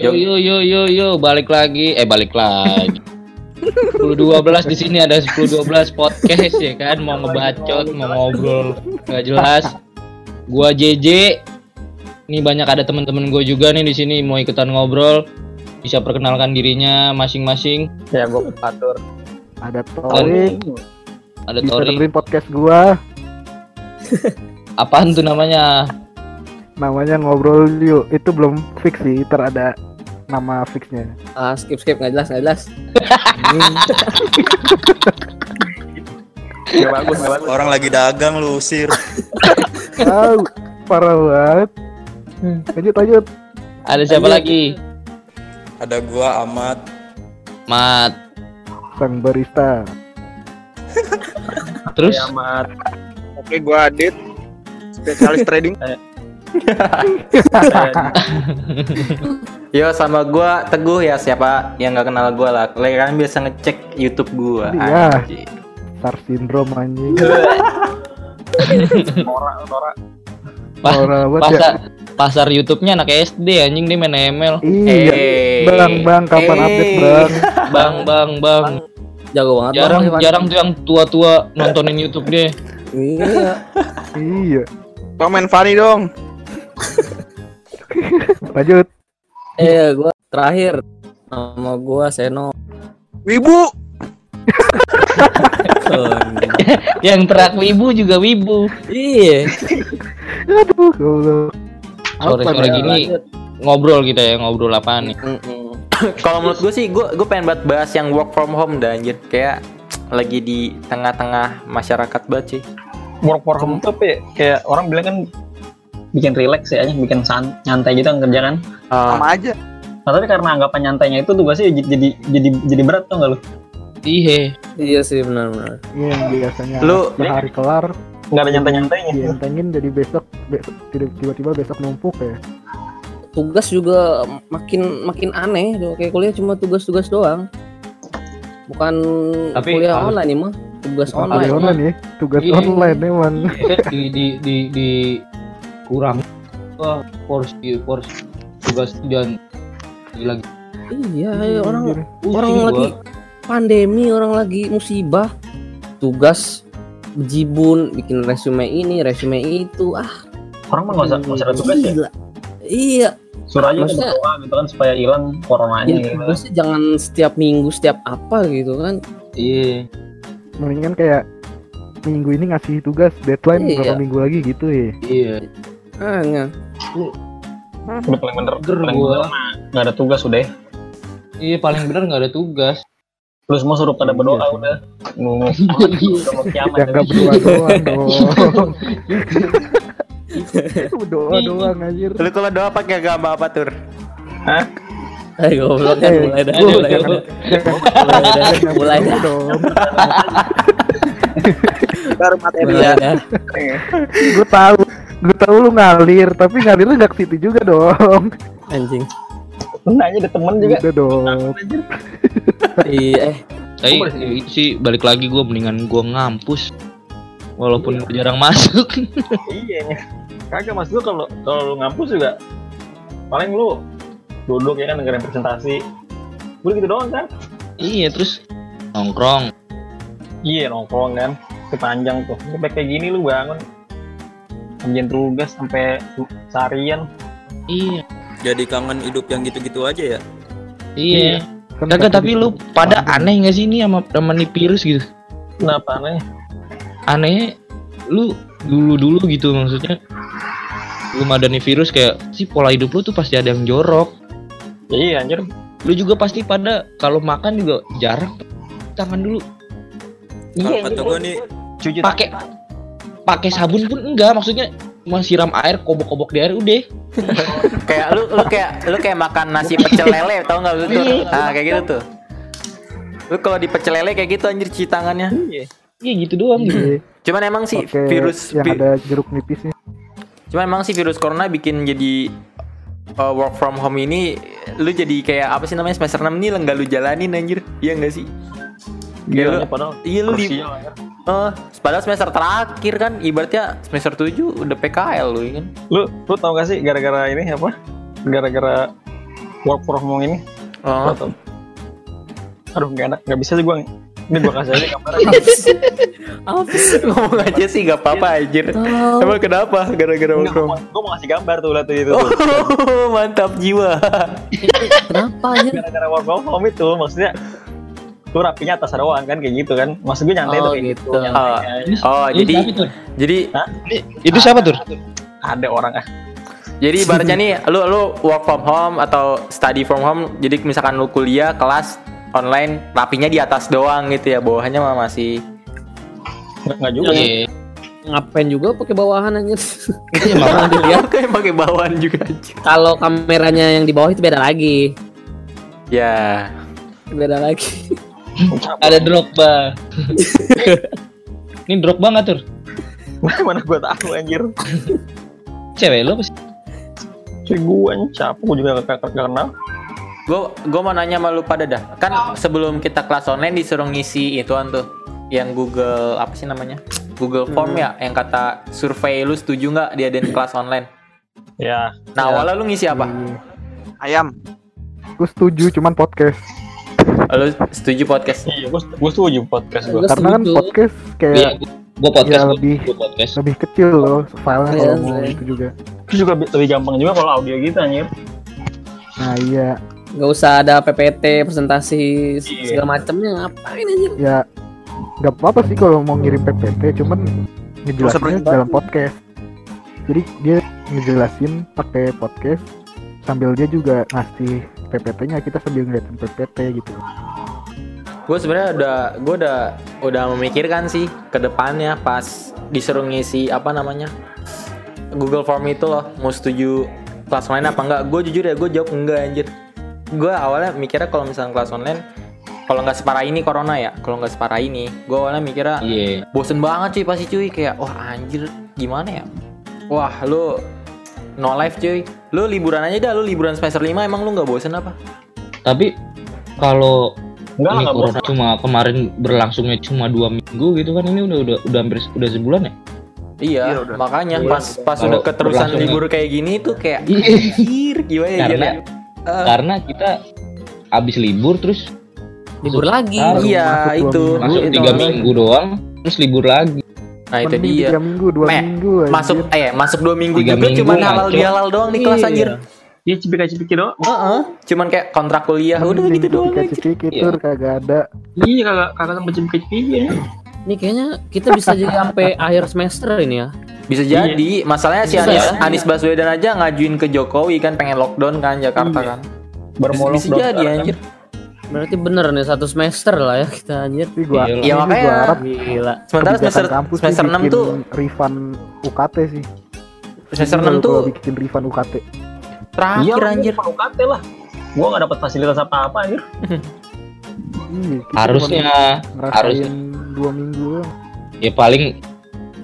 Yo yo yo yo yo balik lagi eh balik lagi. 10 12 di sini ada 10 12 podcast ya kan mau ngebacot mau ngobrol nggak jelas. Gua JJ. Ini banyak ada teman-teman gue juga nih di sini mau ikutan ngobrol. Bisa perkenalkan dirinya masing-masing. Ya gue atur. Ada Tori, Ada bisa Tori. dengerin podcast gua. Apaan tuh namanya? Namanya ngobrol yuk. Itu belum fix sih, ntar ada nama fixnya. Ah skip skip nggak jelas nggak jelas. Gak bagus, gak bagus. Orang lagi dagang lu usir. Ah, parah banget. Lanjut lanjut. Ada siapa lagi? Ada gua Amat. Mat. Sang barista. Terus Ya, Mat. Oke, gua Adit. Spesialis trading. Yo sama gua Teguh ya siapa yang nggak kenal gua lah. Kalian biasa ngecek YouTube gua. Iya. Anjing. Star syndrome anjing. Nora, Nora. Pa- banget ya. pasar pasar YouTube-nya anak SD anjing dia main ML. Iya. Eh. Bang, bang, kapan Eh. update bang? Bang, bang, bang. Jago banget. Jarang Bang. jarang tuh yang tua-tua nontonin YouTube dia. Iya. Iya. Bang main Fanny dong. Lanjut. Eh gue terakhir nama gue Seno. Wibu. Yang terak wibu juga wibu. Iya. Aduh, goblok. Sore Apa sore nih? gini ngobrol kita ya ngobrol apaan nih? Kalau menurut gue sih, gue gue pengen banget bahas yang work from home dah anjir. Kayak lagi di tengah-tengah masyarakat banget sih. work from home tuh apa ya? kayak orang bilang kan bikin relax ya, bikin san- nyantai gitu kan kerja kan. Ah, Sama aja. Nah, tapi karena anggapan nyantainya itu tugasnya jadi jadi jadi, jadi berat tuh nggak lu? Iya. Iya sih benar-benar. Iya, biasanya Lu- sehari kelar Nggak ada nyantai-nyantainya. dientengin jadi besok besok tiba-tiba besok numpuk ya. Tugas juga makin makin aneh tuh kayak kuliah cuma tugas-tugas doang. Bukan Tapi kuliah harus- online nih mah, tugas online. online ya, tugas Iya. online emang. di di di di kurang Wah, porsi porsi tugas dan lagi Iya, iya, orang Anjir. orang lagi pandemi, orang lagi musibah. Tugas bejibun, bikin resume ini, resume itu. Ah, Orang mah nggak usah nggak usah tugas ya. Iya, Suruh aja kita Maksudnya- berdoa gitu kan supaya hilang coronanya ya, gitu. tugasnya jangan setiap minggu, setiap apa gitu kan. Iya. Mendingan kayak minggu ini ngasih tugas deadline Iya. berapa minggu lagi gitu ya. Iya. Hanya Udah paling bener, Ger paling gua. bener mah nggak ada tugas udah. ya. Iya paling benar nggak ada tugas. Lu semua suruh pada berdoa Iya udah. Ngomong udah mau kiamat. Nggak berdua doang dong. Berdoa Iya. doang anjir. lu kalau doa pakai agama apa tur? eh goblok kan mulai dah, mulai dah. Mulai dah, mulai berdoa dah. dong. Baru ya. Gue tahu, gue tahu lu ngalir, tapi ngalirnya nggak ke situ juga dong. Anjing. Nanya ada temen juga. Udah dong. Iya, eh Tapi itu sih balik lagi gue mendingan gue ngampus walaupun jarang masuk. Iya. Kagak mas gua kalau kalau lu ngampus juga paling lu duduk ya kan dengerin presentasi. Udah gitu doang kan? iya terus nongkrong. Iya nongkrong kan. Sepanjang tuh. Sampai kayak gini lu bangun. Ngerjain tugas sampai seharian. Iya. Jadi kangen hidup yang gitu-gitu aja ya. Iya. Kan Kagak tapi lu pada aneh gak sih ini sama sama nih virus gitu? Kenapa aneh? Anehnya lu dulu dulu gitu maksudnya belum ada nih virus kayak si pola hidup lu tuh pasti ada yang jorok. Ya, iya anjir. Lu juga pasti pada kalau makan juga jarang tangan dulu Kalau kata gua nih Cuci pakai pakai sabun pun enggak maksudnya cuma siram air kobok-kobok di air udah Kayak lu lu kayak lu kayak makan nasi pecel lele tau nggak lu tuh? Iya. Ah kayak gitu tuh. Lu kalau di pecel lele kayak gitu anjir cuci tangannya. iya gitu doang gitu Iya, Cuman emang sih pakai virus yang vi- ada jeruk nipisnya. Cuman emang sih virus corona bikin jadi uh, work from home ini lu jadi kayak apa sih namanya semester 6 nih enggak lu jalanin anjir. Iya enggak sih? Lu, Gilanya padahal iya lu di anjir. eh, padahal semester terakhir kan ibaratnya semester 7 udah PKL lu ya kan. lu lu tau gak sih gara-gara ini apa gara-gara work from home ini. Oh. Atau- Aduh nggak enak, nggak bisa sih gue. Ini gue kasih aja. Apa sih? Ngomong aja sih gak apa-apa anjir. Tahu. Emang kenapa? Gara-gara work Gue from mau ngasih gambar tuh lihat tuh itu. tuh. Oh, mantap jiwa. Kenapa aja? Gara-gara work from home itu maksudnya lu rapinya atas doang kan kayak gitu kan. Maksud gue nyantai Oh, tuh kayak gitu. gitu. nyantai aja. Oh, Ini jadi siapa tuh? jadi Itu siapa tuh? Ada orang ah. jadi ibaratnya nih lu lu work from home atau study from home. Jadi misalkan lu kuliah kelas online rapinya di atas doang gitu ya. Bawahnya mah masih Nggak, juga. Iya. Ngapain juga pakai bawahan aja? Makanya dilihat. kayak pakai bawahan juga. Kalau kameranya yang di bawah itu beda lagi. Ya. Beda lagi. Ada Drogba. Ini Drogba nggak tur? Mana gue tahu anjir. Cewek lo sih? Si gue siapa gue juga gak, kenal. Gue gue mau nanya sama lu pada dah. Kan sebelum kita kelas online disuruh ngisi ituan tuh yang Google apa sih namanya? Google Form ya yang kata survei lu setuju nggak diadain kelas online. Ya, Nah, Ya. awalnya lu ngisi apa? Ayam. Gue setuju cuman podcast. Lu setuju podcast? iya gue gue setuju podcast gue. Gua Karena kan podcast Iya, kayak gua podcast. Ya, lebih- gua podcast. lebih kecil loh filenya Iya kalau mau sih. gitu juga. Terus juga bi- lebih gampang juga kalau audio gitu anjir. Nah iya Gak usah ada PPT, presentasi Iya. segala macamnya ngapain aja? ya nggak apa-apa sih kalau mau ngirim PPT cuman ngejelasinnya dalam podcast. Jadi dia ngejelasin pakai podcast sambil dia juga ngasih PPT-nya kita sambil ngeliatin PPT gitu. Gue sebenarnya udah gue udah udah memikirkan sih ke depannya pas disuruh ngisi apa namanya Google Form itu loh mau setuju kelas online apa enggak gue jujur ya gue jawab enggak anjir gue awalnya mikirnya kalau misalnya kelas online kalau nggak separah ini corona ya kalau nggak separah ini gue awalnya mikirnya Iya. bosen banget cuy pasti cuy kayak wah anjir gimana ya wah lu no life cuy lu liburan aja dah lu liburan semester 5 emang lu nggak bosen apa Tapi kalau Enggak ini enggak corona bosan. cuma kemarin berlangsungnya cuma dua minggu gitu kan ini udah udah udah hampir udah sebulan ya? Iya, Iya, udah. makanya Iya. pas pas udah keterusan libur kayak gini tuh kayak Iya. anjir gimana ya Karena? Eh, karena kita abis libur terus Libur lagi. Iya itu masuk itu. tiga minggu doang terus libur lagi. Nah itu Mending dia. Tiga minggu, dua Me, minggu. anjir. Masuk eh masuk dua minggu Tiga juga minggu, cuman halal bihalal doang di kelas Iya. anjir. Iya cipika-cipiki doang. Heeh, cuman kayak kontrak kuliah udah gitu doang. anjir. Cipika-cipiki Iya. tur kagak ada. Iya kagak kagak sampai cipika-cipiki ya. Ini kayaknya kita bisa jadi sampai akhir semester ini ya. Bisa Iya. jadi, masalahnya si Bisa Anies, Baswedan aja ngajuin ke Jokowi kan pengen lockdown kan Jakarta Iya. kan. Bermolok bisa jadi anjir. Berarti bener nih satu semester lah ya kita anjir. Tapi gua, Iya, ini Ya gua makanya harap Gila. sementara semester kampus sih semester 6 bikin tuh refund UKT sih. semester 6 tuh bikin refund UKT. Iya, terakhir anjir. Mau UKT lah. Gua enggak dapat fasilitas apa-apa anjir. Iya, kita Harusnya harusnya. dua minggu ya paling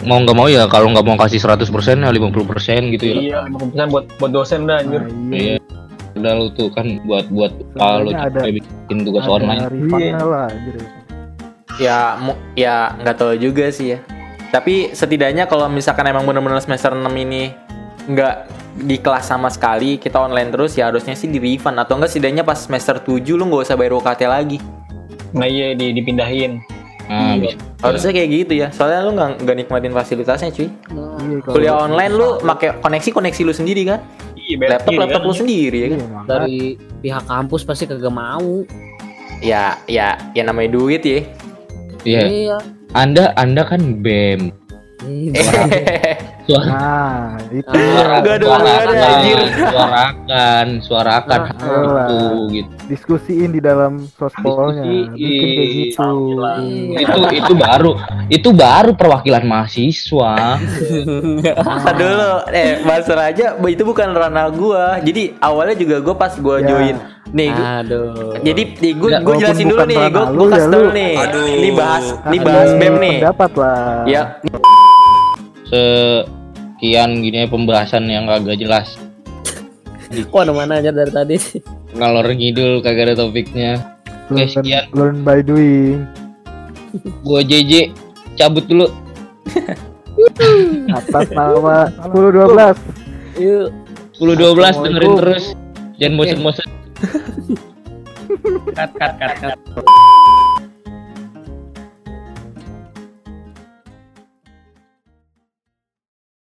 mau nggak mau ya kalau nggak mau kasih 100% ya 50% gitu ya. Iya, 50% buat buat dosen dah anjir. Nah, iya. Iya. Udah lu tuh kan buat buat kalau ada- bikin tugas Ada online. Iya. lah. Ya, mu- ya nggak tahu juga sih ya. Tapi setidaknya kalau misalkan emang bener-bener semester 6 ini nggak di kelas sama sekali, kita online terus ya harusnya sih di refund atau enggak setidaknya pas semester 7 lu nggak usah bayar UKT lagi. Nah, iya di, dipindahin. Nah, bisa. Harusnya kayak gitu ya. Soalnya lu nggak nggak nikmatin fasilitasnya, cuy. Iya, kalau- Kuliah online lu pakai koneksi koneksi lu sendiri kan? Iya, Laptop sendiri laptop kan, lu sendiri ya kan? Iya. Dari pihak kampus pasti kagak mau. Ya, ya, ya namanya duit ya. Iya. Iya. Anda Anda kan BEM. Iya. Suara Nah, itu. Ah, Gak ada hubungannya, anjir. suarakan, suarakan Ah, itu gitu. Diskusiin di dalam sospolnya. Diskusiin. Bikin kayak gitu. Iya. Itu itu baru itu baru perwakilan mahasiswa. Ntar dulu, eh masalah aja, itu bukan ranah gua. Jadi awalnya juga gua pas gua Ya. join, nih, gua- Aduh. jadi nih, gua, Nggak, gua jelasin dulu nih, gua, gua kasih ya dulu lu. nih. Aduh. Ini bahas, ini bahas BEM nih. Pendapat lah. Ya, Sekian gini pembahasan yang kagak jelas. Kok ada mana aja dari tadi? Ngalor ngidul kagak ada topiknya. Oke, learn, sekian. learn by doing. Gua JJ cabut dulu. Atas nama 10 12. Yuk. 10 12 dengerin terus. Jangan bosen-bosen. cut cut cut cut